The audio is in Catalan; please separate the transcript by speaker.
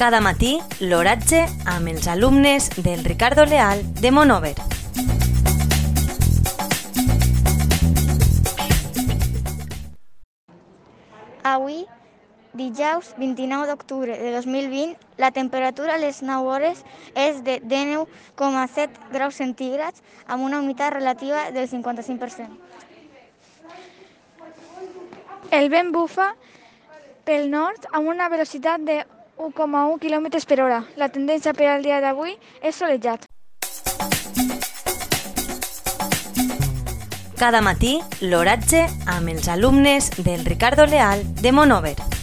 Speaker 1: Cada matí, l'oratge amb els alumnes del Ricardo Leal de Monover.
Speaker 2: Avui, dijous 29 d'octubre de 2020, la temperatura a les 9 hores és de 19,7 graus centígrads amb una humitat relativa del 55%.
Speaker 3: El vent bufa pel nord amb una velocitat de 1,1 km per hora. La tendència per al dia d'avui és solejat.
Speaker 1: Cada matí, l'oratge amb els alumnes del Ricardo Leal de Monover.